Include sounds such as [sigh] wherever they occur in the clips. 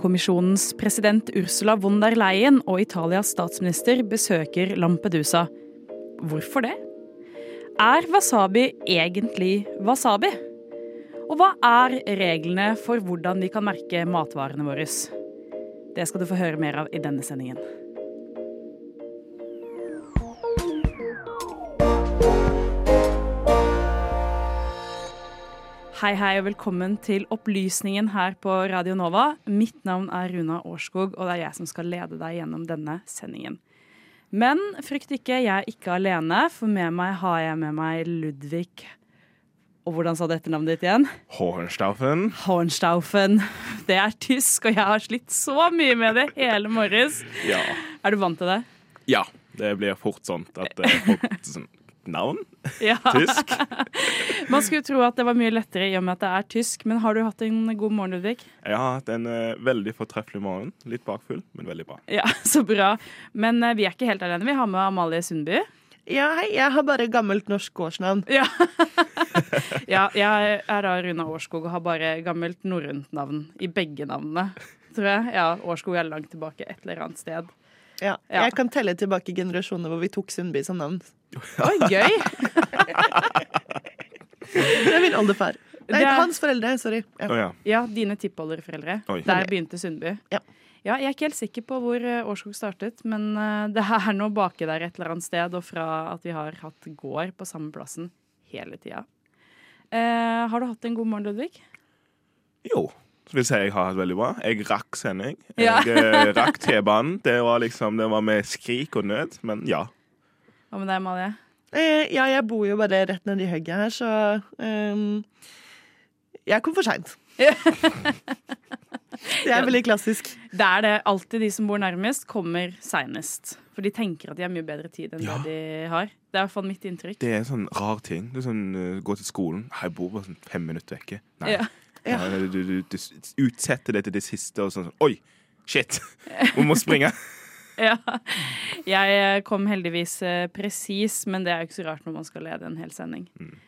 EU-kommisjonens president Ursula von der Leyen og Italias statsminister besøker Lampedusa. Hvorfor det? Er wasabi egentlig wasabi? Og hva er reglene for hvordan vi kan merke matvarene våre? Det skal du få høre mer av i denne sendingen. Hei, hei, og velkommen til Opplysningen her på Radio Nova. Mitt navn er Runa Årskog, og det er jeg som skal lede deg gjennom denne sendingen. Men frykt ikke, jeg er ikke alene, for med meg har jeg med meg Ludvig Og hvordan sa du etternavnet ditt igjen? Hornstaufen. Hornstaufen. Det er tysk, og jeg har slitt så mye med det hele morges. Ja. Er du vant til det? ja. Det blir fort sånn at folk sånn, Navn? Ja. [laughs] Tysk? [laughs] Man skulle tro at det var mye lettere i og med at det er tysk, men har du hatt en god morgen, Ludvig? Jeg har hatt en uh, veldig fortreffelig morgen. Litt bakfull, men veldig bra. Ja, [laughs] så bra. Men uh, vi er ikke helt alene. Vi har med Amalie Sundby. Ja, hei, jeg har bare gammelt norsk gårdsnavn. Ja. ja, jeg er da Runa Årskog og har bare gammelt norrønt navn i begge navnene. Tror jeg. Ja, Årskog er langt tilbake et eller annet sted. Ja. Ja. Jeg kan telle tilbake generasjoner hvor vi tok Sundby som navn. Oi, [laughs] gøy! Det er min oldefar. Nei, Det er- hans foreldre. Sorry. Ja. oh, ja. Ja, dine tippolderforeldre. Der begynte Sundby. Ja. Ja, jeg er ikke helt sikker på hvor eh, Årskog startet, men eh, det er noe baki der et eller annet sted, og fra at vi har hatt gård på samme plassen hele tida. Eh, har du hatt en god morgen, Ludvig? Jo. Så vil jeg si jeg har hatt veldig bra. Jeg rakk sending. Jeg Ja. eh, rakk T-banen. Det var liksom, det var med skrik og nød, men ja. Hva med deg, Malie? Eh, ja, jeg bor jo bare rett nedi hugget her, så um, Jeg kom for seint. [laughs] Det er veldig klassisk. Det er det. Alltid de som bor nærmest, kommer seinest. For de tenker at de har mye bedre tid enn Ja. det de har. Det er i hvert fall mitt inntrykk. Det er en sånn rar ting. Det er sånn, uh, Gå til skolen. Jeg bor bare sånn fem minutter vekke. Nei. Ja. Ja, du, du, du utsetter det til det siste, og sånn sånn Oi! Shit! [laughs] Vi må springe. [laughs] Ja. Jeg eh, kom heldigvis eh, presis, men det er jo ikke så rart når man skal lede en hel sending. Mm.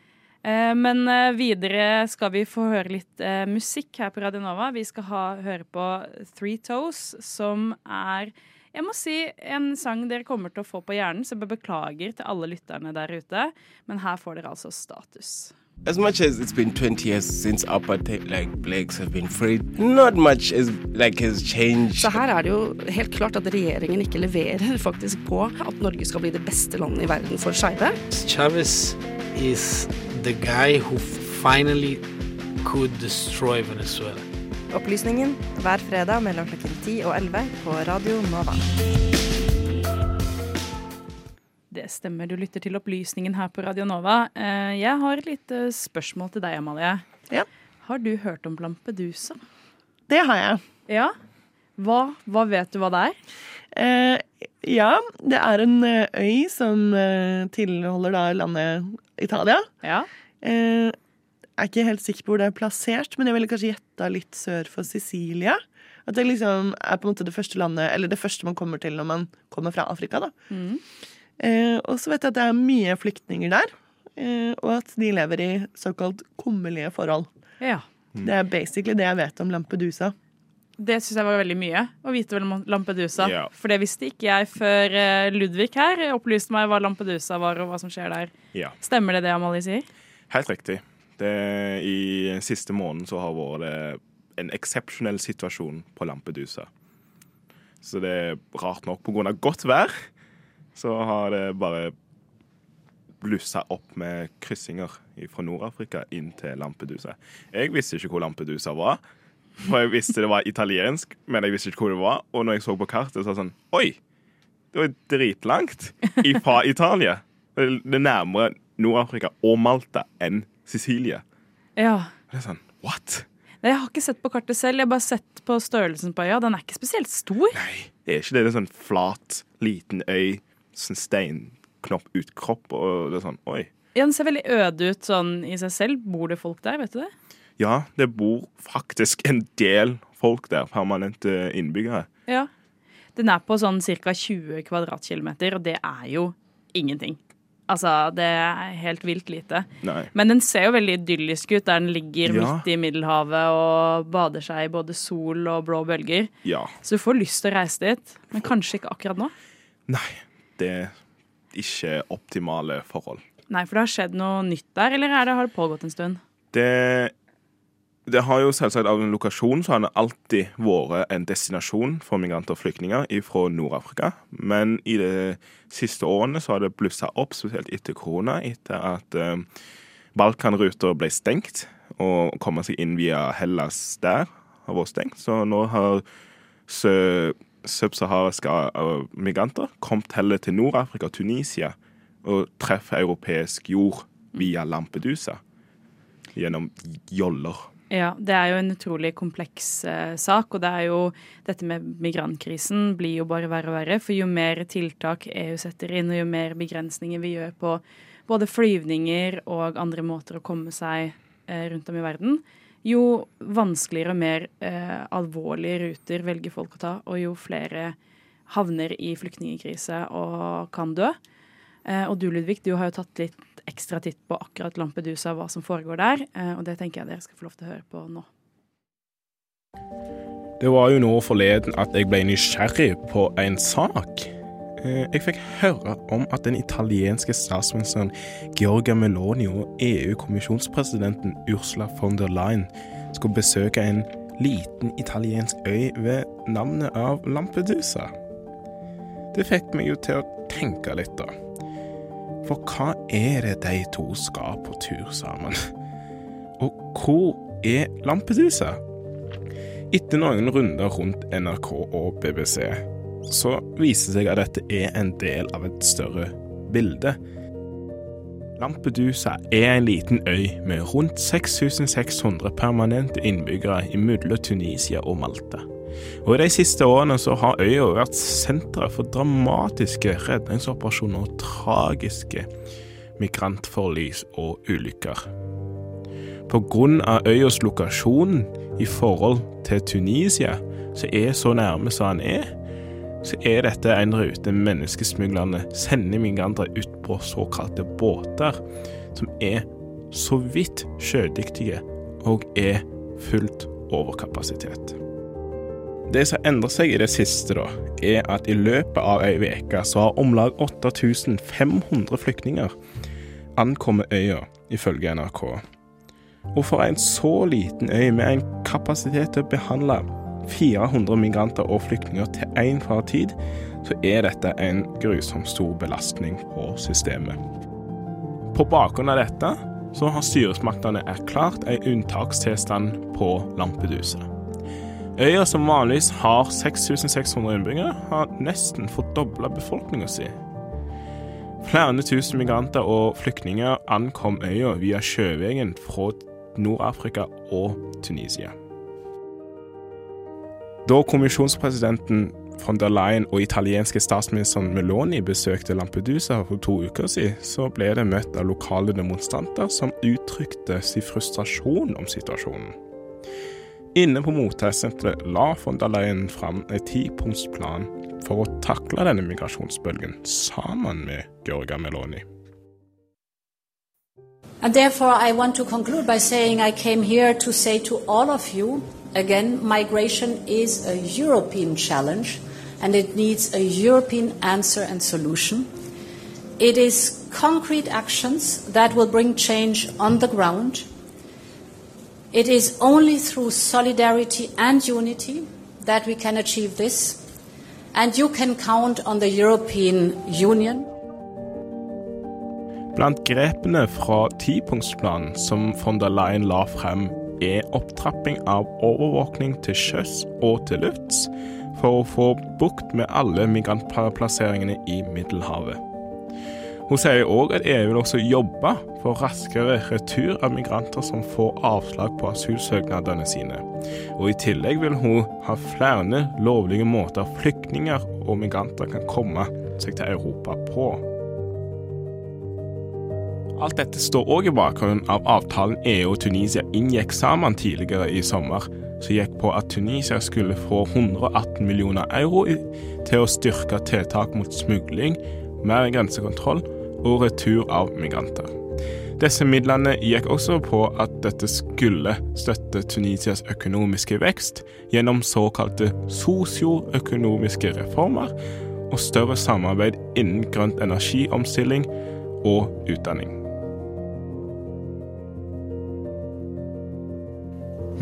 Men eh, videre skal vi få høre litt musikk her på Radio Nova. Vi skal ha, høre på Three Toes, som er jeg må si en sang dere kommer til å få på hjernen, så jeg beklager til alle lytterne der ute. Men her får dere altså status. As much as it's been 20 years since apartheid, like blacks have been freed, not much is like has changed. Så her er det jo helt klart at regjeringen ikke leverer faktisk på at Norge skal bli det beste landet i verden for skeive. Chavez is the guy who finally could destroy Venezuela. Opplysningen hver fredag mellom klokken 10 og 11 på Radio Nova. Det stemmer, du lytter til Opplysningen her på Radio Nova. Eh, Jeg har et lite spørsmål til deg, Amalie. Ja. Har du hørt om Lampedusa? Det har jeg. Ja. Hva, hva vet du hva det er? Eh, ja, det er en eh, øy som eh, tilholder da landet Italia. Ja. Eh, er ikke helt sikker på hvor det er plassert, men jeg ville kanskje gjetta litt sør for Sicilia. At det liksom er på en måte det første landet, eller det første man kommer til når man kommer fra Afrika. da. Mm. Eh, og så vet jeg at det er mye flyktninger der, eh, og at de lever i såkalt kummerlige forhold. ja. Det er basically det jeg vet om Lampedusa. Det syns jeg var veldig mye å vite om Lampedusa. Ja. For det visste ikke jeg før eh, Ludvig her opplyste meg hva Lampedusa var, og hva som skjer der. Ja. Stemmer det det Amalie sier? Helt riktig. Det, I siste måneden så har vært en eksepsjonell situasjon på Lampedusa. Så det er rart nok, av godt vær, så har det bare blussa opp med kryssinger fra Nord-Afrika inn til Lampedusa. Jeg visste ikke hvor Lampedusa var, for jeg visste det var italiensk, men jeg visste ikke hvor det var. Og når jeg så på kartet, så var det sånn Oi! Det var dritlangt fra Italia. Det er nærmere Nord-Afrika og Malta enn Sicilie. Ja. Det er sånn, what? Jeg har ikke sett på kartet selv, jeg har bare sett på størrelsen på øya. Den er ikke spesielt stor. Nei, det er ikke det. Det er sånn flat, liten øy, sånn steinknopp ut kropp, og det er sånn, oi. Ja, Den ser veldig øde ut sånn i seg selv. Bor det folk der, vet du det? Ja, det bor faktisk en del folk der, permanente innbyggere. Ja. Den er på sånn ca. 20 kvadratkilometer, og det er jo ingenting. Altså, det er helt vilt lite. Nei. Men den ser jo veldig idyllisk ut, der den ligger Ja. midt i Middelhavet og bader seg i både sol og blå bølger. Ja. Så du får lyst til å reise dit, men kanskje ikke akkurat nå. Nei. Det er ikke optimale forhold. Nei, for det har skjedd noe nytt der, eller er det, har det pågått en stund? Det, det har jo selvsagt av en lokasjon så har det alltid vært en destinasjon for migranter og flyktninger fra Nord-Afrika. Men i de siste årene så har det blussa opp, spesielt etter korona, etter at eh, Balkanruter ble stengt, og å komme seg inn via Hellas der har vært stengt. Så nå har subsahariske eh, migranter kommet heller til Nord-Afrika og Tunisia og treffer europeisk jord via Lampedusa gjennom joller. Ja, det er jo en utrolig kompleks eh, sak, og det er jo dette med migrantkrisen blir jo bare verre og verre. For jo mer tiltak EU setter inn, og jo mer begrensninger vi gjør på både flyvninger og andre måter å komme seg eh, rundt om i verden, jo vanskeligere og mer eh, alvorlige ruter velger folk å ta, og jo flere havner i flyktningkrise og kan dø. Eh, og du, Ludvig, du har jo tatt litt ekstra titt på akkurat Lampedusa, hva som foregår der. Eh, og det tenker jeg dere skal få lov til å høre på nå. Det var jo nå forleden at jeg ble nysgjerrig på en sak. Eh, Jeg fikk høre om at den italienske statsministeren Georgia Meloni og EU-kommisjonspresidenten Ursula von der Leyen skulle besøke en liten italiensk øy ved navnet av Lampedusa. Det fikk meg jo til å tenke litt, da. For hva er det de to skal på tur sammen? Og hvor er Lampedusa? Etter noen runder rundt NRK og BBC, så viser det seg at dette er en del av et større bilde. Lampedusa er en liten øy med rundt 6600 permanente innbyggere mellom Tunisia og Malta. Og I de siste årene så har øya vært senteret for dramatiske redningsoperasjoner og tragiske migrantforlis og ulykker. Av øyas lokasjon i forhold til Tunisia, som er så nærme som han er, så er dette en rute menneskesmuglerne sender migranter ut på såkalte båter, som er så vidt sjødyktige og er fullt overkapasitet. Det som endrer seg i det siste, da, er at i løpet av ei uke så har om lag 8500 flyktninger ankommet øya, ifølge NRK. Og for en så liten øy med en kapasitet til å behandle 400 migranter og flyktninger til enhver tid, så er dette en grusom stor belastning på systemet. På bakgrunn av dette så har styresmaktene erklært en unntakstilstand på Lampedusa. Øya som vanligvis har 6600 innbyggere, har nesten fordobla befolkninga si. Flere tusen migranter og flyktninger ankom øya via sjøveien fra Nord-Afrika og Tunisia. Da kommisjonspresidenten von der Leyen og italienske statsministeren Meloni besøkte Lampedusa for to uker siden, så ble det møtt av lokale demonstranter som uttrykte sin frustrasjon om situasjonen. Inne på mottakssenteret la von der Leyen fram en tipunktsplan for å takle denne migrasjonsbølgen sammen med Georgia Meloni. And therefore, I want to conclude by saying I came here to say to all of you again, migration is a European challenge and it needs a European answer and solution. It is concrete actions that will bring change on the ground. It is only through solidarity and unity that we can achieve this. And you can count on the European Union. Blant grepene fra tipunktsplanen som von der Leyen la frem, er opptrapping av overvåkning til sjøs og til lufts for å få bukt med alle migrantplasseringene i Middelhavet. Hun sier òg at EU vil også jobbe for raskere retur av migranter som får avslag på asylsøknadene sine. Og I tillegg vil hun ha flere lovlige måter flyktninger og migranter kan komme seg til Europa på. Alt dette står òg i bakgrunnen av avtalen EU og Tunisia inngikk sammen tidligere i sommer, som gikk på at Tunisia skulle få 118 millioner euro til å styrke tiltak mot smugling, mer grensekontroll og retur av migranter. Disse midlene gikk også på at dette skulle støtte Tunisias økonomiske vekst gjennom såkalte sosioøkonomiske reformer og større samarbeid innen grønt energiomstilling og utdanning.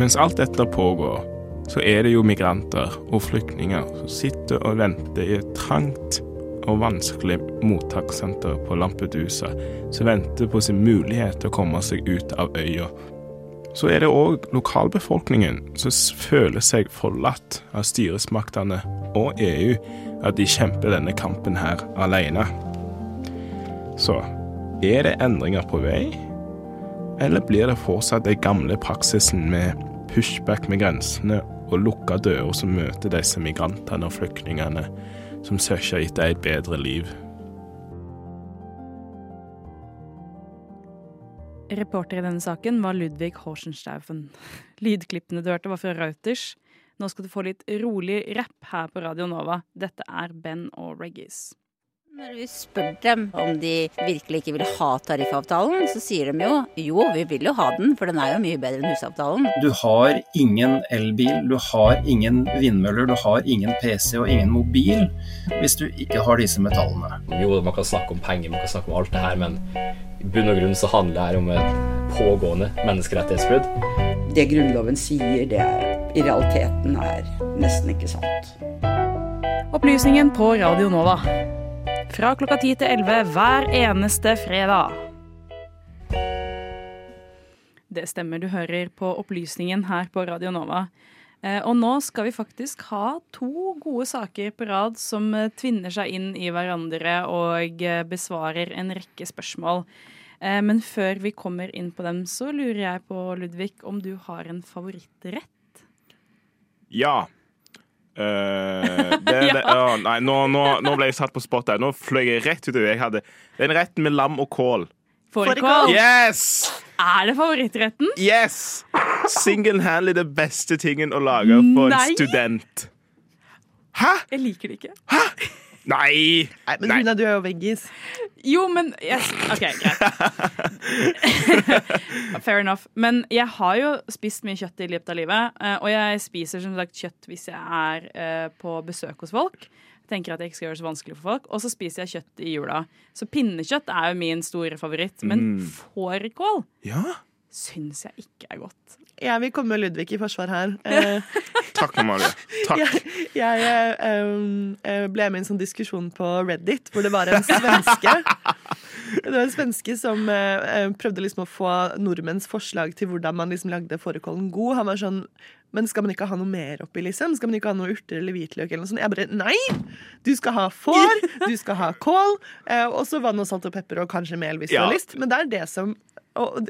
Mens alt dette pågår, så er det jo migranter og flyktninger som sitter og venter i et trangt og vanskelig mottakssenter på Lampedusa, som venter på sin mulighet til å komme seg ut av øya. Så er det òg lokalbefolkningen som føler seg forlatt av styresmaktene og EU, at de kjemper denne kampen her alene. Så er det endringer på vei, eller blir det fortsatt den gamle praksisen med pushback med grensene og lukka dører som møter disse migrantene og flyktningene som søker etter et bedre liv? Reporter i denne saken var Ludvig Horsenstaufen. Lydklippene du hørte var fra Reuters. Nå skal du få litt rolig rapp her på Radio Nova. Dette er Ben og Reggis. Når vi spør dem om de virkelig ikke vil ha tariffavtalen, så sier de jo jo, vi vil jo ha den, for den er jo mye bedre enn husavtalen. Du har ingen elbil, du har ingen vindmøller, du har ingen PC og ingen mobil hvis du ikke har disse metallene. Jo, man kan snakke om penger, man kan snakke om alt det her, men i bunn og grunn så handler det her om et pågående menneskerettighetsbrudd. Det Grunnloven sier, det er, i realiteten er nesten ikke sant. Opplysningen på Radio Nova. Fra klokka 10 til 11 hver eneste fredag. Det stemmer, du hører på Opplysningen her på Radio Nova. Eh, Og nå skal vi faktisk ha to gode saker på rad som eh, tvinner seg inn i hverandre og eh, besvarer en rekke spørsmål. Eh, Men før vi kommer inn på dem, så lurer jeg på, Ludvig, om du har en favorittrett? Ja. Eh, det, det, [laughs] ja, nei, nå, nå, nå ble jeg satt på spot der. Nå fløy jeg rett ut jeg hadde. Den retten med lam og kål. Fårikål? Yes! Er det favorittretten? Yes! Single-handly det beste tingen å lage for en student. Hæ? Jeg liker det ikke. Nei! Nei, men Nei. Runa, du er jo veggis. Jo, men yes. OK, greit. [laughs] Fair enough. Men jeg har jo spist mye kjøtt i løpet av livet. eh, Og jeg spiser som sagt kjøtt hvis jeg er eh, på besøk hos folk. Jeg tenker at jeg ikke skal gjøre det så vanskelig for folk Og så spiser jeg kjøtt i jula. Så pinnekjøtt er jo min store favoritt. Men Mm. fårikål Ja. Syns jeg ikke er godt. Jeg vil komme med Ludvig i forsvar her. [laughs] Eh, Takk, Amalie. Takk. [laughs] Jeg, jeg eh, um, eh, ble med i en sånn diskusjon på Reddit hvor det var en svenske [laughs] Det var en svenske som eh, eh, prøvde liksom å få nordmenns forslag til hvordan man liksom lagde fårikålen god. Han var sånn Men skal man ikke ha noe mer oppi, liksom? Skal man ikke ha noe urter eller hvitløk eller noe sånt? Jeg bare Nei! Du skal ha får, [laughs] du skal ha kål, eh, og så vann og salt og pepper og kanskje mel hvis du Ja. har lyst. Men det er det som og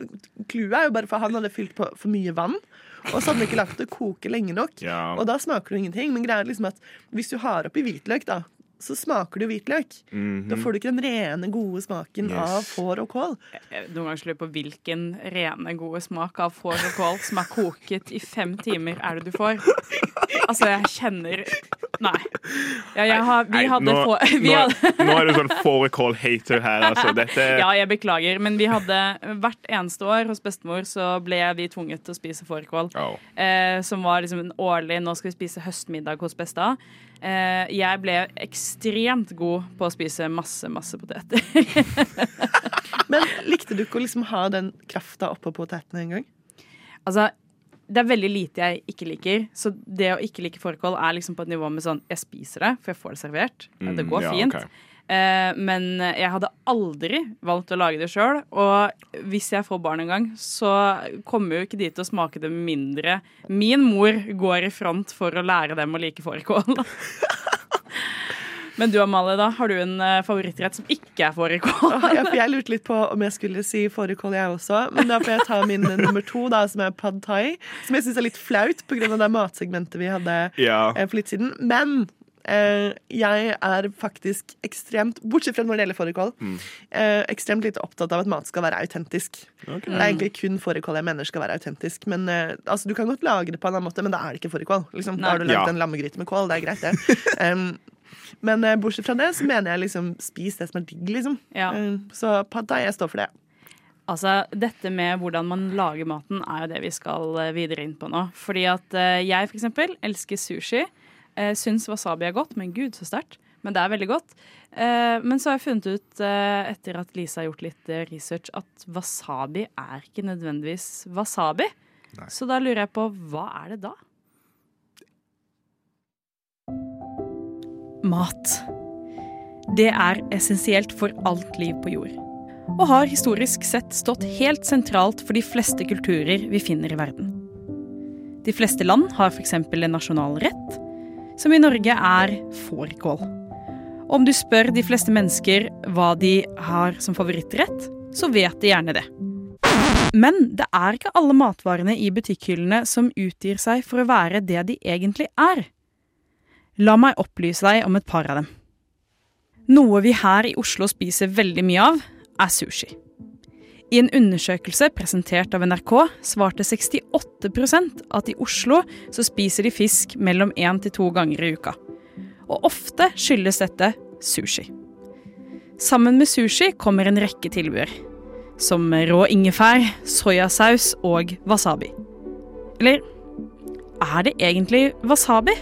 Clouet er jo bare for han hadde fylt på for mye vann. Og så hadde han ikke lagt det koke lenge nok. Ja. Og da smaker det ingenting. Men greia er liksom at hvis du har oppi hvitløk, da, så smaker du hvitløk. hvitløk. -hmm. Da får du ikke den rene, gode smaken Yes. av får og kål. Noen ganger lurer jeg på hvilken rene, gode smak av får og kål som er koket i fem timer, er det du får? Altså, jeg kjenner Nei. Ja, jeg har, vi Nei, hadde nå, få, [laughs] vi nå, hadde, nå er du sånn fårikål-hater her, altså. [laughs] Dette Ja, jeg beklager, men vi hadde hvert eneste år hos bestemor så ble vi tvunget til å spise fårikål. Oh. Eh, som var liksom en årlig Nå skal vi spise høstmiddag hos besta. Eh, jeg ble ekstremt god på å spise masse, masse poteter. [laughs] Men likte du ikke å liksom ha den krafta oppå potetene en gang? Altså, det er veldig lite jeg ikke liker. Så det å ikke like fårikål er liksom på et nivå med sånn Jeg spiser det, for jeg får det servert. Mm, det går ja, fint. Okay. Eh, men jeg hadde aldri valgt å lage det sjøl. Og hvis jeg får barn en gang, så kommer jo ikke de til å smake det mindre min mor går i front for å lære dem å like fårikål. [laughs] [laughs] Men du Amalie, da, har du en eh, favorittrett som ikke er fårikål? Ja, for jeg lurte litt på om jeg skulle si fårikål, jeg også. Men da får jeg ta min nummer to, da, som er pad thai. Som jeg syns er litt flaut pga. det matsegmentet vi hadde Ja. eh, for litt siden. Men eh, jeg er faktisk ekstremt, bortsett fra når det gjelder fårikål, Mm. eh, ekstremt lite opptatt av at mat skal være autentisk. Okay. Det er egentlig kun fårikål jeg mener skal være autentisk. Men eh, altså, Du kan godt lage det på en annen måte, men da er det ikke fårikål. Liksom. Da har du lagd Ja. en lammegryte med kål. Det er greit, det. [laughs] Em, Men eh, bortsett fra det, så mener jeg liksom spis det som er digg, liksom. Eh, så pad thai, jeg står for det. Altså, Dette med hvordan man lager maten, er jo det vi skal eh, videre inn på nå. Fordi at eh, jeg for eksempel elsker sushi. Uh, syns wasabi er godt, men gud, så sterkt. Men det er veldig godt. Eh, men så har jeg funnet ut, eh, etter at Lisa har gjort litt eh, research, at wasabi er ikke nødvendigvis wasabi. Så da lurer jeg på hva er det da? Mat. Det er essensielt for alt liv på jord. Og har historisk sett stått helt sentralt for de fleste kulturer vi finner i verden. De fleste land har f.eks. en nasjonal rett, som i Norge er fårikål. Om du spør de fleste mennesker hva de har som favorittrett, så vet de gjerne det. Men det er ikke alle matvarene i butikkhyllene som utgir seg for å være det de egentlig er. La meg opplyse deg om et par av dem. Noe vi her i Oslo spiser veldig mye av, er sushi. I en undersøkelse presentert av NRK svarte 68% at i Oslo så spiser de fisk mellom én til to ganger i uka. Og ofte skyldes dette sushi. Sammen med sushi kommer en rekke tilbud. Som rå ingefær, soyasaus og wasabi. Eller er det egentlig wasabi?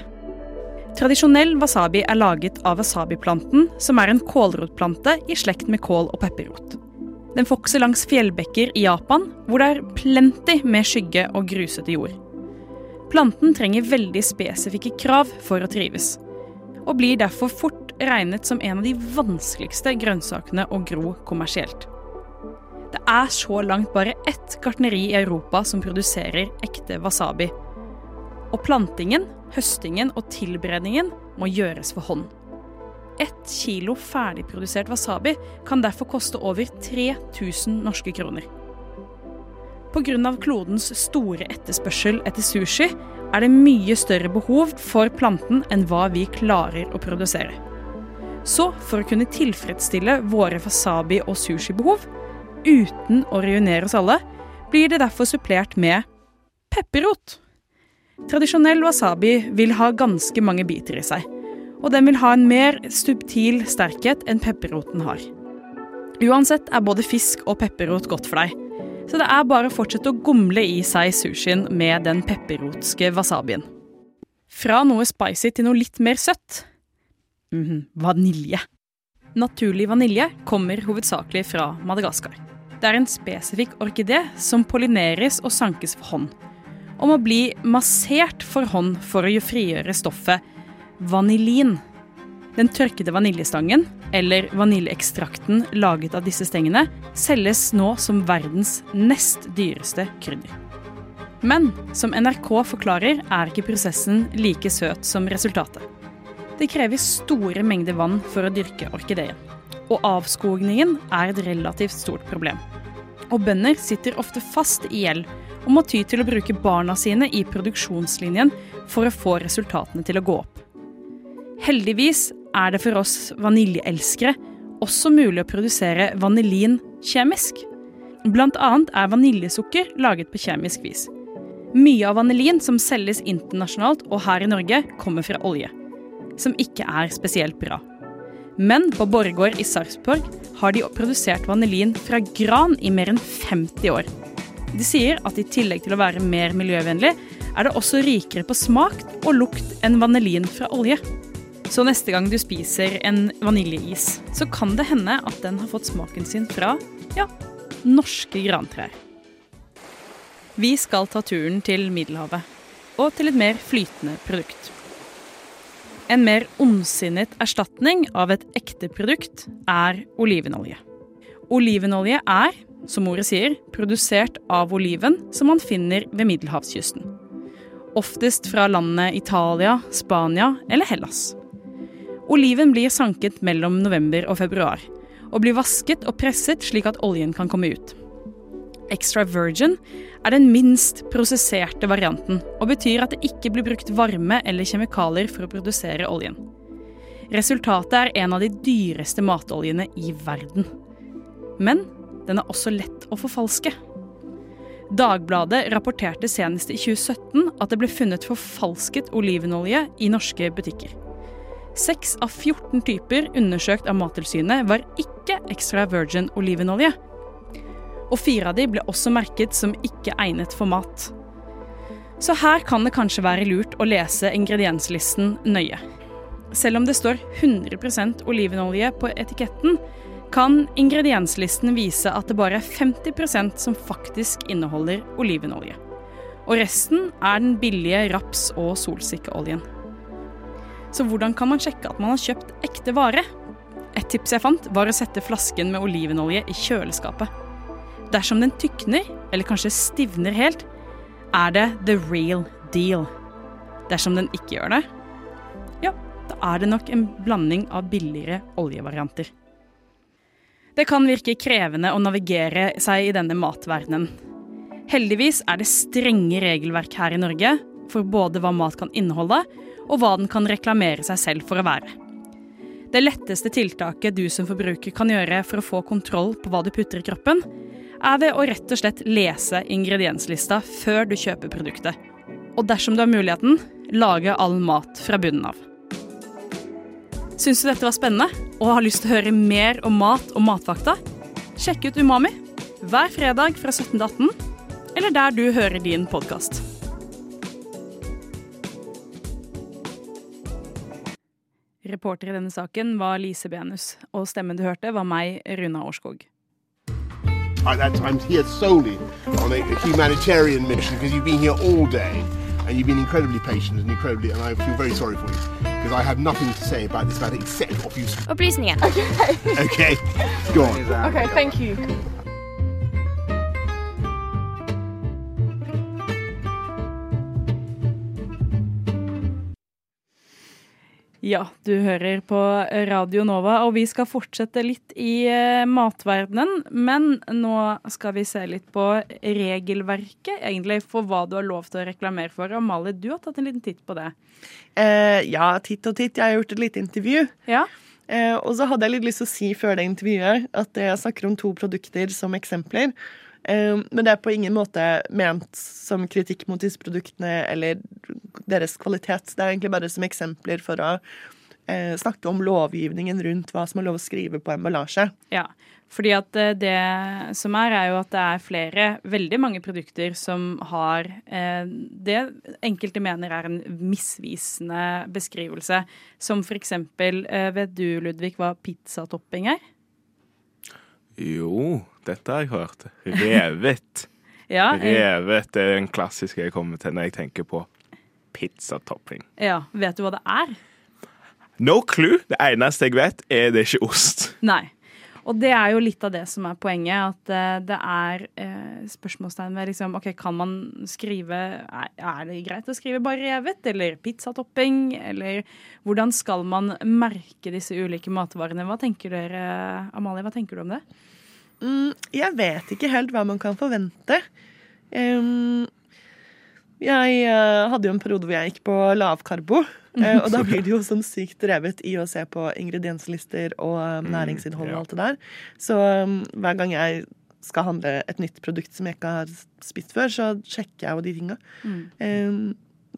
Tradisjonell wasabi er laget av wasabiplanten, som er en kålrotplante i slekt med kål og pepperrot. Den vokser langs fjellbekker i Japan, hvor det er plenty med skygge og grusete jord. Planten trenger veldig spesifikke krav for å trives, og blir derfor fort regnet som en av de vanskeligste grønnsakene å gro kommersielt. Det er så langt bare ett gartneri i Europa som produserer ekte wasabi. Og plantingen, høstingen og tilberedningen må gjøres for hånd. Ett kilo ferdigprodusert wasabi kan derfor koste over 3000 norske kroner. Pga. klodens store etterspørsel etter sushi er det mye større behov for planten enn hva vi klarer å produsere. Så for å kunne tilfredsstille våre wasabi- og sushibehov, uten å ruinere oss alle, blir det derfor supplert med pepperrot. Tradisjonell wasabi vil ha ganske mange biter i seg, og den vil ha en mer subtil sterkhet enn pepperroten har. Uansett er både fisk og pepperrot godt for deg, så det er bare å fortsette å gomle i seg sushien med den pepperrotske wasabien. Fra noe spicy til noe litt mer søtt. Mm, vanilje. Naturlig vanilje kommer hovedsakelig fra Madagaskar. Det er en spesifikk orkidé som pollineres og sankes for hånd, og å bli massert for hånd for å frigjøre stoffet vanilin. Den tørkede vaniljestangen, eller vaniljeekstrakten laget av disse stengene, selges nå som verdens nest dyreste krydder. Men som NRK forklarer, er ikke prosessen like søt som resultatet. Det krever store mengder vann for å dyrke orkideen. Og avskogningen er et relativt stort problem. Og bønder sitter ofte fast i gjeld og må ty til å bruke barna sine i produksjonslinjen for å få resultatene til å gå opp. Heldigvis er det for oss vaniljeelskere også mulig å produsere vanilin kjemisk. Blant annet er vaniljesukker laget på kjemisk vis. Mye av vanilin som selges internasjonalt og her i Norge, kommer fra olje. Som ikke er spesielt bra. Men på Borregaard i Sarpsborg har de produsert vanilin fra gran i mer enn 50 år. De sier at i tillegg til å være mer miljøvennlig, er det også rikere på smak og lukt enn vanillin fra olje. Så neste gang du spiser en vaniljeis, så kan det hende at den har fått smaken sin fra ja, norske grantrær. Vi skal ta turen til Middelhavet, og til et mer flytende produkt. En mer ondsinnet erstatning av et ekte produkt er olivenolje. Olivenolje er, som ordet sier, produsert av oliven som man finner ved middelhavskysten. Oftest fra landene Italia, Spania eller Hellas. Oliven blir sanket mellom november og februar, og blir vasket og presset slik at oljen kan komme ut. Extra virgin er den minst prosesserte varianten, og betyr at det ikke blir brukt varme eller kjemikalier for å produsere oljen. Resultatet er en av de dyreste matoljene i verden. Men den er også lett å forfalske. Dagbladet rapporterte senest i 2017 at det ble funnet forfalsket olivenolje i norske butikker. Seks av 14 typer undersøkt av Mattilsynet var ikke extra virgin olivenolje. Og fire av de ble også merket som ikke egnet for mat. Så her kan det kanskje være lurt å lese ingredienslisten nøye. Selv om det står 100% olivenolje på etiketten, kan ingredienslisten vise at det bare er 50% som faktisk inneholder olivenolje. Og resten er den billige raps- og solsikkeoljen. Så hvordan kan man sjekke at man har kjøpt ekte vare? Et tips jeg fant, var å sette flasken med olivenolje i kjøleskapet. Dersom den tykner, eller kanskje stivner helt, er det the real deal. Dersom den ikke gjør det, ja, da er det nok en blanding av billigere oljevarianter. Det kan virke krevende å navigere seg i denne matverdenen. Heldigvis er det strenge regelverk her i Norge for både hva mat kan inneholde, og hva den kan reklamere seg selv for å være. Det letteste tiltaket du som forbruker kan gjøre for å få kontroll på hva du putter i kroppen, er ved å rett og slett lese ingredienslista før du kjøper produktet. Og dersom du har muligheten, lage all mat fra bunnen av. Syns du dette var spennende og har lyst til å høre mer om mat og matfakta? Sjekk ut Umami hver fredag fra 17 til 18, eller der du hører din podkast. Reporter i denne saken var Lise Benus, og stemmen du hørte, var meg, Runa Årskog. I'm here solely on a humanitarian mission because you've been here all day and you've been incredibly patient and incredibly, and I feel very sorry for you because I have nothing to say about this matter except obviously. Oh, Opplysninger. Okay, go on. Okay, thank you. Ja, du hører på Radio Nova, og vi skal fortsette litt i eh, matverdenen. Men nå skal vi se litt på regelverket, egentlig, for hva du har lov til å reklamere for. Amalie, du har tatt en liten titt på det. Eh, ja, titt og titt. Jeg har gjort et lite intervju. Ja. Eh, og så hadde jeg litt lyst til å si før det intervjuet at jeg snakker om to produkter som eksempler. Eh, men det er på ingen måte ment som kritikk mot disse produktene eller deres kvalitet. Det er egentlig bare som eksempler for å eh, snakke om lovgivningen rundt hva som er lov å skrive på emballasje. Ja, fordi at eh, det som er, er jo at det er flere, veldig mange produkter som har eh, det enkelte mener er en misvisende beskrivelse. Som for eksempel, vet du Ludvig hva pizzatopping er? Jo, dette har jeg hørt. Revet. [laughs] Ja, Revet er en klassisk jeg kommer til når jeg tenker på pizzatopping. ja, vet du hva det er? No clue. Det eneste jeg vet, er det ikke ost. [laughs] Nei. Og det er jo litt av det som er poenget, at eh, det er eh, spørsmålstegn ved liksom OK, kan man skrive er, er det greit å skrive bare revet, eller pizzatopping, eller hvordan skal man merke disse ulike matvarene? Hva tenker dere, Amalie, hva tenker du om det? Mm, jeg vet ikke helt hva man kan forvente. Jeg eh, hadde jo en periode hvor jeg gikk på lavkarbo. [laughs] eh, og da blir det jo sånn sykt drevet i å se på ingredienslister og um, næringsinnhold og alt det der. Så um, hver gang jeg skal handle et nytt produkt som jeg ikke har spist før, så sjekker jeg jo de tinga. Mm.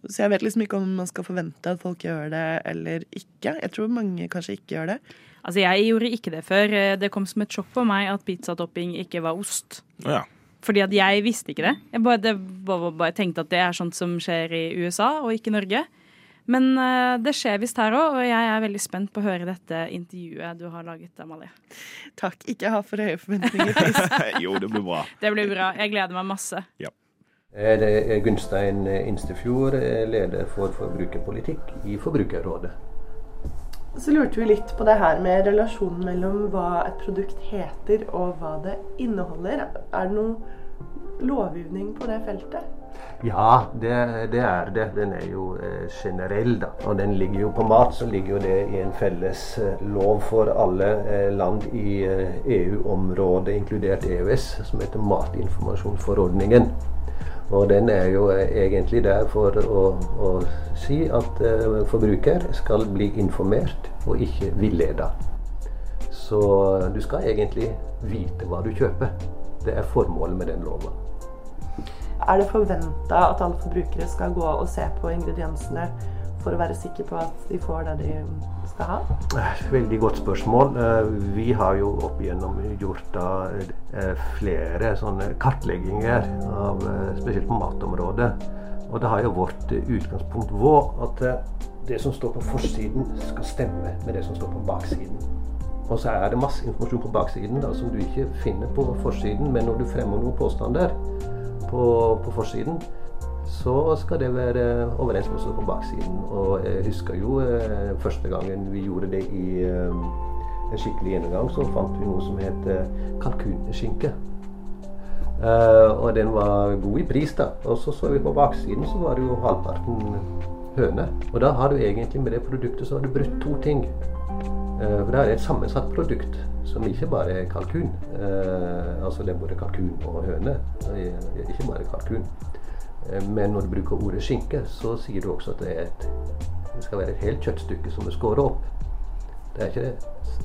Så jeg vet liksom ikke om man skal forvente at folk gjør det eller ikke. Jeg tror mange kanskje ikke gjør det. Altså, jeg gjorde ikke det før. Eh, Det kom som et sjokk på meg at pizzatopping ikke var ost. Ja. Fordi at jeg visste ikke det. Jeg bare, det bare, bare tenkte at det er sånt som skjer i USA og ikke Norge. Men eh, det skjer visst her òg, og jeg er veldig spent på å høre dette intervjuet du har laget, Amalie. Takk. Ikke ha for høye forventninger. please. [laughs] jo, det blir bra. Det blir bra. Jeg gleder meg masse. Ja. Eh, Det er Gunstein Instefjord, eh, leder for forbrukerpolitikk i Forbrukerrådet. Så lurte vi litt på det her med relasjonen mellom hva et produkt heter og hva det inneholder. Er det noen lovgivning på det feltet? Ja, det, det er det. Den er jo eh, generell, da. Og den ligger jo på mat, så ligger jo det i en felles eh, lov for alle eh, land i EU-området, inkludert EØS, som heter Matinformasjonsforordningen. Og den er jo eh, egentlig der for å, å si at eh, forbruker skal bli informert og ikke villeda. Så du skal egentlig vite hva du kjøper. Det er formålet med den lova. Er det forventa at alle forbrukere skal gå og se på ingrediensene for å være sikker på at de får det de skal ha? Veldig godt spørsmål. Eh, Vi har jo opp igjennom gjort eh, flere sånne kartlegginger, av, eh, spesielt på matområdet. Og det har jo vårt eh, utgangspunkt vår at eh, det som står på forsiden, skal stemme med det som står på baksiden. Og så er det masse informasjon på baksiden da, som du ikke finner på forsiden, men når du fremmer noen påstander på, på forsiden, så skal det være overens med det som står på baksiden. Og jeg husker jo eh, første gangen vi gjorde det i eh, en skikkelig gjennomgang, så fant vi noe som het eh, kalkunskinke. Og den var god i pris, da. Og så så vi på baksiden, så var det jo halvparten høne. Og da har du egentlig med det produktet så har du brutt to ting. For det er et sammensatt produkt som ikke bare er kalkun. Eh, altså det er både kalkun og høne, ikke bare kalkun. Eh, Men når du bruker ordet skinke, så sier du også at det, et, det skal være et helt kjøttstykke som er skåret opp. Det er ikke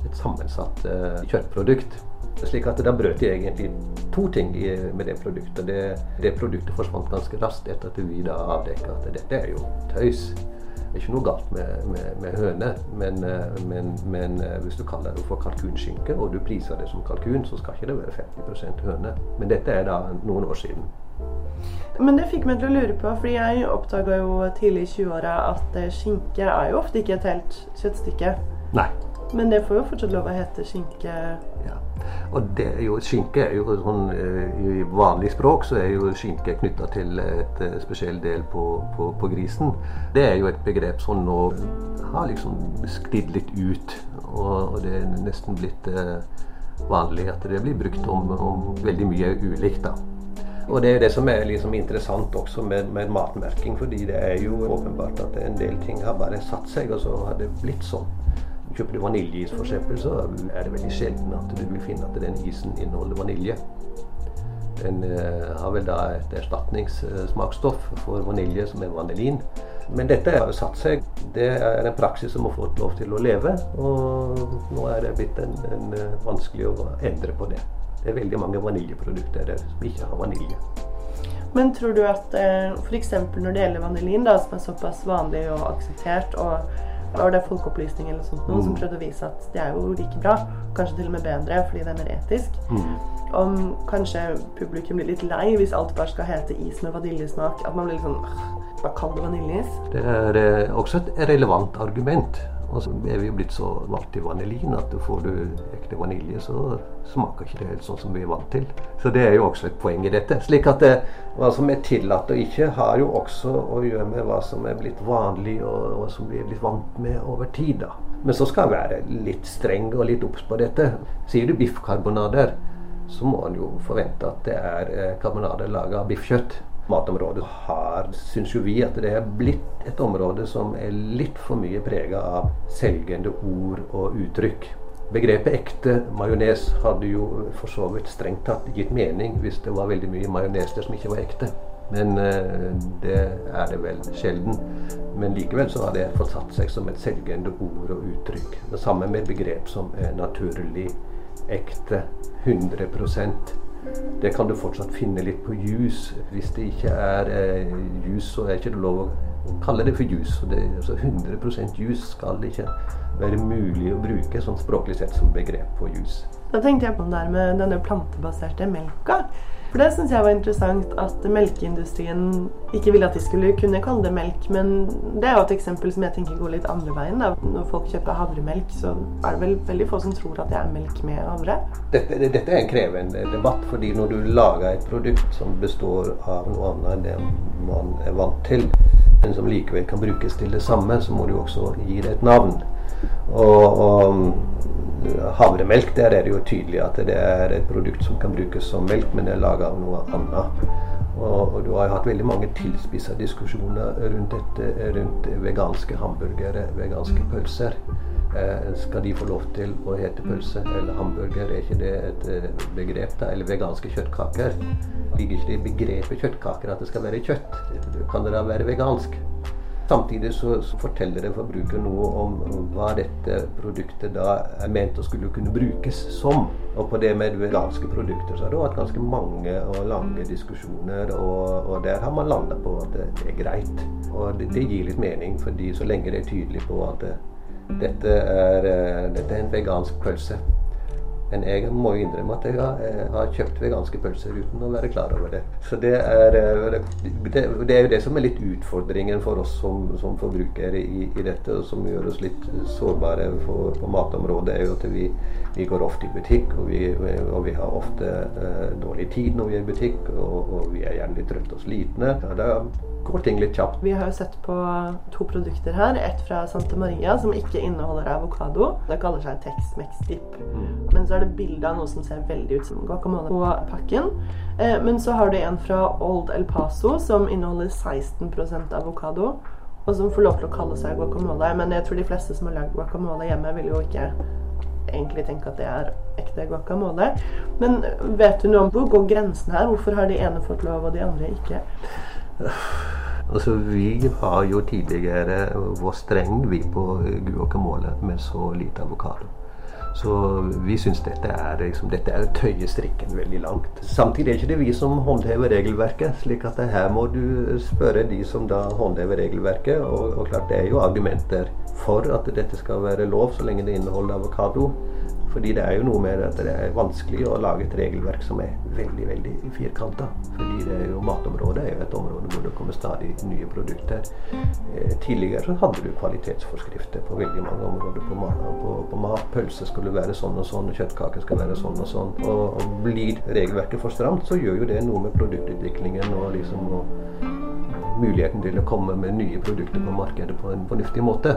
et sammensatt uh, kjøttprodukt. Slik at da brøt jeg egentlig to ting i, med det produktet. Det, det produktet forsvant ganske raskt etter at vi da avdekka at dette er jo tøys. Det er ikke noe galt med, med, med høne, men, eh, men, men hvis du kaller det for kalkunskinke, og du priser det som kalkun, så skal ikke det være 50% høne. Men dette er da noen år siden. Men det fikk meg til å lure på, fordi jeg oppdaga jo tidlig i 20-åra at eh, skinke er jo ofte ikke et helt kjøttstykke. Nei. Men det får jo fortsatt lov å hete skinke. Og det er jo, skinke er jo sånn eh, I vanlig språk så er jo skinke knytta til et eh, spesiell del på, på, på grisen. Det er jo et begrep som nå har liksom sklidd litt ut. Og, og det er nesten blitt vanlig at det blir brukt om, om veldig mye ulikt. da. Og det er det som er liksom interessant også med, med matmerking, fordi det er jo åpenbart at en del ting har bare satt seg, og så har det blitt sånn. Kjøper du vaniljeis eksempel, så er det veldig sjelden at du vil finne at den isen inneholder vanilje. Den eh, har vel da et erstatningssmaksstoff for vanilje, som er vanilin. Men dette har jo satt seg. Det er en praksis som har fått lov til å leve, og nå er det blitt en, en, eh, vanskelig å endre på det. Det er veldig mange vaniljeprodukter der som ikke har vanilje. Men tror du at eh, f.eks. når det gjelder vanilin, da, som er såpass vanlig og akseptert, og og det Folkeopplysning eller sånt noe, som Mm. prøvde å vise at det er jo like bra, kanskje til og med bedre fordi det er mer etisk, om kanskje publikum blir litt lei hvis alt bare skal hete is med vaniljesmak, at man blir litt sånn Bare kall det vaniljeis. Det er eh, også et relevant argument. Og så er vi jo blitt så vant til vanilin at får du ekte vanilje, så smaker ikke det helt sånn som vi er vant til. Så det er jo også et poeng i dette. Slik at det, hva som er tillatt og ikke, har jo også å gjøre med hva som er blitt vanlig, og hva som vi er blitt vant med over tid. da. Men så skal en være litt streng og litt obs på dette. Sier du biffkarbonader, så må en jo forvente at det er eh, karbonader laga av biffkjøtt. Matområdet Her syns jo vi, at det er blitt et område som er litt for mye prega av selgende ord og uttrykk. Begrepet ekte majones hadde jo for så vidt strengt tatt gitt mening hvis det var veldig mye majones der som ikke var ekte. Men eh, det er det vel sjelden. Men likevel så har det fått satt seg som et selgende ord og uttrykk. Det samme med begrep som er naturlig, ekte, 100 det kan du fortsatt finne litt på jus. Hvis det ikke er eh, jus, så er ikke det lov å kalle det for jus. Det, altså 100 jus skal ikke være mulig å bruke sånn språklig sett som begrep på jus. Da tenkte jeg på det der med denne plantebaserte melka. For det syns jeg var interessant at melkeindustrien ikke ville at de skulle kunne kalle det melk. Men det er jo et eksempel som jeg tenker går litt andre veien. Da. Når folk kjøper havremelk, så er det vel veldig få som tror at det er melk med havre. Dette, dette er en krevende debatt, fordi når du lager et produkt som består av noe annet enn det man er vant til, men som likevel kan brukes til det samme, så må du også gi det et navn. Og, og havremelk, der er det jo tydelig at det er et produkt som kan brukes som melk, men det er laga av noe annet. Og, og du har jo hatt veldig mange tilspissa diskusjoner rundt dette, rundt veganske hamburgere, veganske pølser. Eh, skal de få lov til å hete pølse eller hamburger? Er ikke det et eh, begrep? da? Eller veganske kjøttkaker? Ligger ikke det i begrepet kjøttkaker at det skal være kjøtt? Kan det da være vegansk? Samtidig så, så forteller det forbruker noe om hva dette produktet da er ment å skulle kunne brukes som. Og på det med veganske produkter så har det vært ganske mange og lange diskusjoner, og, og der har man landa på at det, det, er greit. Og det, det, gir litt mening, fordi så lenge det er tydelig på at det, dette, er, dette er en vegansk pølse men jeg må jo innrømme at jeg har, jeg har, kjøpt veganske pølser uten å være klar over det. Så det er, eh, det, det er jo det som er litt utfordringen for oss som, som forbrukere i, i, dette, og som gjør oss litt sårbare for, på matområdet, er jo at vi, vi går ofte i butikk, og vi, og vi har ofte eh, dårlig tid når vi er i butikk, og, og vi er gjerne litt trøtte og slitne. Ja, da går ting litt kjapt. Vi har jo sett på to produkter her. Et fra Santa Maria som ikke inneholder avokado. Det kaller seg Tex-Mex Dip. Mm. Men så er det bilde av noe som ser veldig ut som guacamole på pakken. Eh, men så har du en fra Old El Paso som inneholder 16% avokado. Og som får lov til å kalle seg guacamole. Men jeg tror de fleste som har lagd guacamole hjemme, vil jo ikke egentlig tenke at det er ekte guacamole. Men vet du noe om hvor går grensen her? Hvorfor har de ene fått lov, og de andre ikke? [sighs] Altså, vi har jo tidligere vært streng vi på guacamole med så lite avokado. Så vi syns dette er liksom, dette er å tøye strikken veldig langt. Samtidig er det ikke vi som håndhever regelverket. slik at her må du spørre de som da håndhever regelverket. Og, og klart det er jo argumenter for at dette skal være lov så lenge det inneholder avokado. Fordi det er jo noe med at det er vanskelig å lage et regelverk som er veldig veldig firkanta. Fordi det er jo matområdet er jo et område hvor det kommer stadig nye produkter. Eh, tidligere så hadde du kvalitetsforskrifter på veldig mange områder på. På. Pølse skulle være sånn og sånn, kjøttkake skal være sånn og sånn. Og, og blir regelverket for stramt, så gjør jo det noe med produktutviklingen og liksom og, muligheten til å komme med nye produkter på markedet på en fornuftig måte.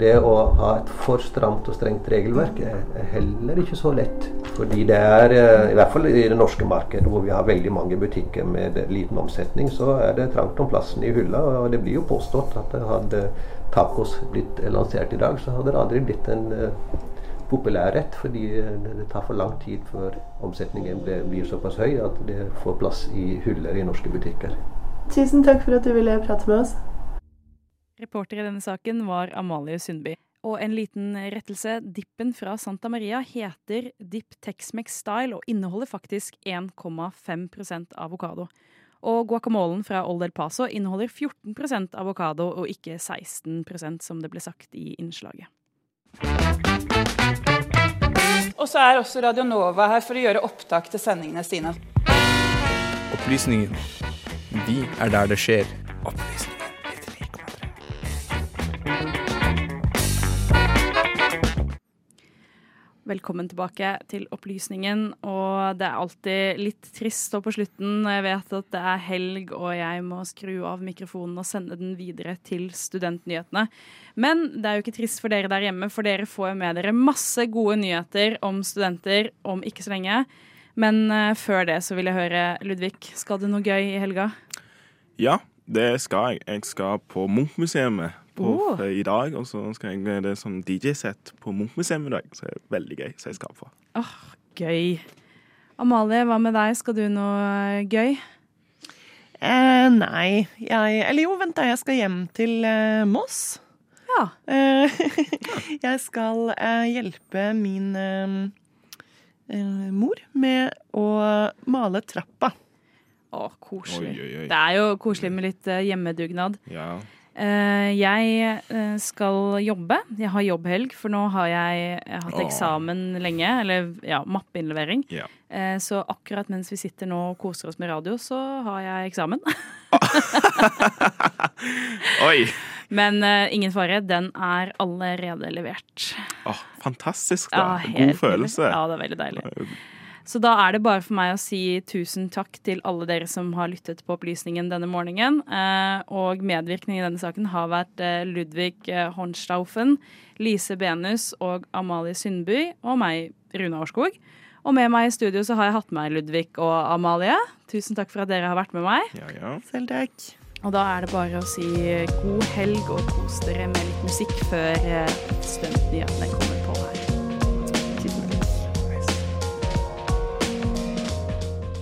Det å ha et for stramt og strengt regelverk er heller ikke så lett. Fordi det er, eh, i hvert fall i det norske markedet, hvor vi har veldig mange butikker med liten omsetning, så er det trangt om plassen i hylla. Og det blir jo påstått at hadde tacos blitt lansert i dag, så hadde det aldri blitt en uh, populær rett. Fordi det tar for lang tid før omsetningen blir såpass høy at det får plass i hyller i norske butikker. Tusen takk for at du ville prate med oss. Reporter i denne saken var Amalie Sundby. Og en liten rettelse. Dippen fra Santa Maria heter Dip Tex-Mex Style og inneholder faktisk 1,5% avokado. Og guacamolen fra Old El Paso inneholder 14% avokado og ikke 16% som det ble sagt i innslaget. Og så er også Radio Nova her for å gjøre opptak til sendingene sine. Opplysningen. Vi er der det skjer. Velkommen tilbake til opplysningen. Og det er alltid litt trist og på slutten når jeg vet at det er helg og jeg må skru av mikrofonen og sende den videre til studentnyhetene. Men det er jo ikke trist for dere der hjemme, for dere får med dere masse gode nyheter om studenter om ikke så lenge. Men uh, før det så vil jeg høre, Ludvig, skal du noe gøy i helga? Ja, det skal jeg. Jeg skal på Munch-museet på, oh. i dag. Og så skal jeg det sånn DJ-sett på Munch-museet i dag, så det er veldig gøy. Så jeg skal på. Åh, oh, gøy. Amalie, hva med deg? Skal du noe gøy? Eh, nei. Jeg Eller jo, vent da. Jeg skal hjem til eh, Moss. Ja. Eh, [laughs] jeg skal eh, hjelpe min eh, eh, mor med å male trappa. Å, koselig. Oi, oi, oi. Det er jo koselig med litt hjemmedugnad. Ja. Eh, jeg eh, skal jobbe. Jeg har jobbhelg, for nå har jeg, hatt eksamen lenge. Eller ja, mappeinnlevering. Ja. Eh, så akkurat mens vi sitter nå og koser oss med radio, så har jeg eksamen. [laughs] Oi! Men uh, ingen fare, den er allerede levert. Oh, fantastisk, da. Ja, God følelse. Ja, det er veldig deilig. Så da er det bare for meg å si tusen takk til alle dere som har lyttet på Opplysningen denne morgenen. Eh, og medvirkning i denne saken har vært eh, Ludvig eh, Hornstaufen, Lise Benus og Amalie Sundby og meg, Rune Årskog. Og med meg i studio så har jeg hatt med Ludvig og Amalie. Tusen takk for at dere har vært med meg. Ja, ja. Selv takk. Og da er det bare å si god helg og kos dere med litt musikk før stuntnyhetene kommer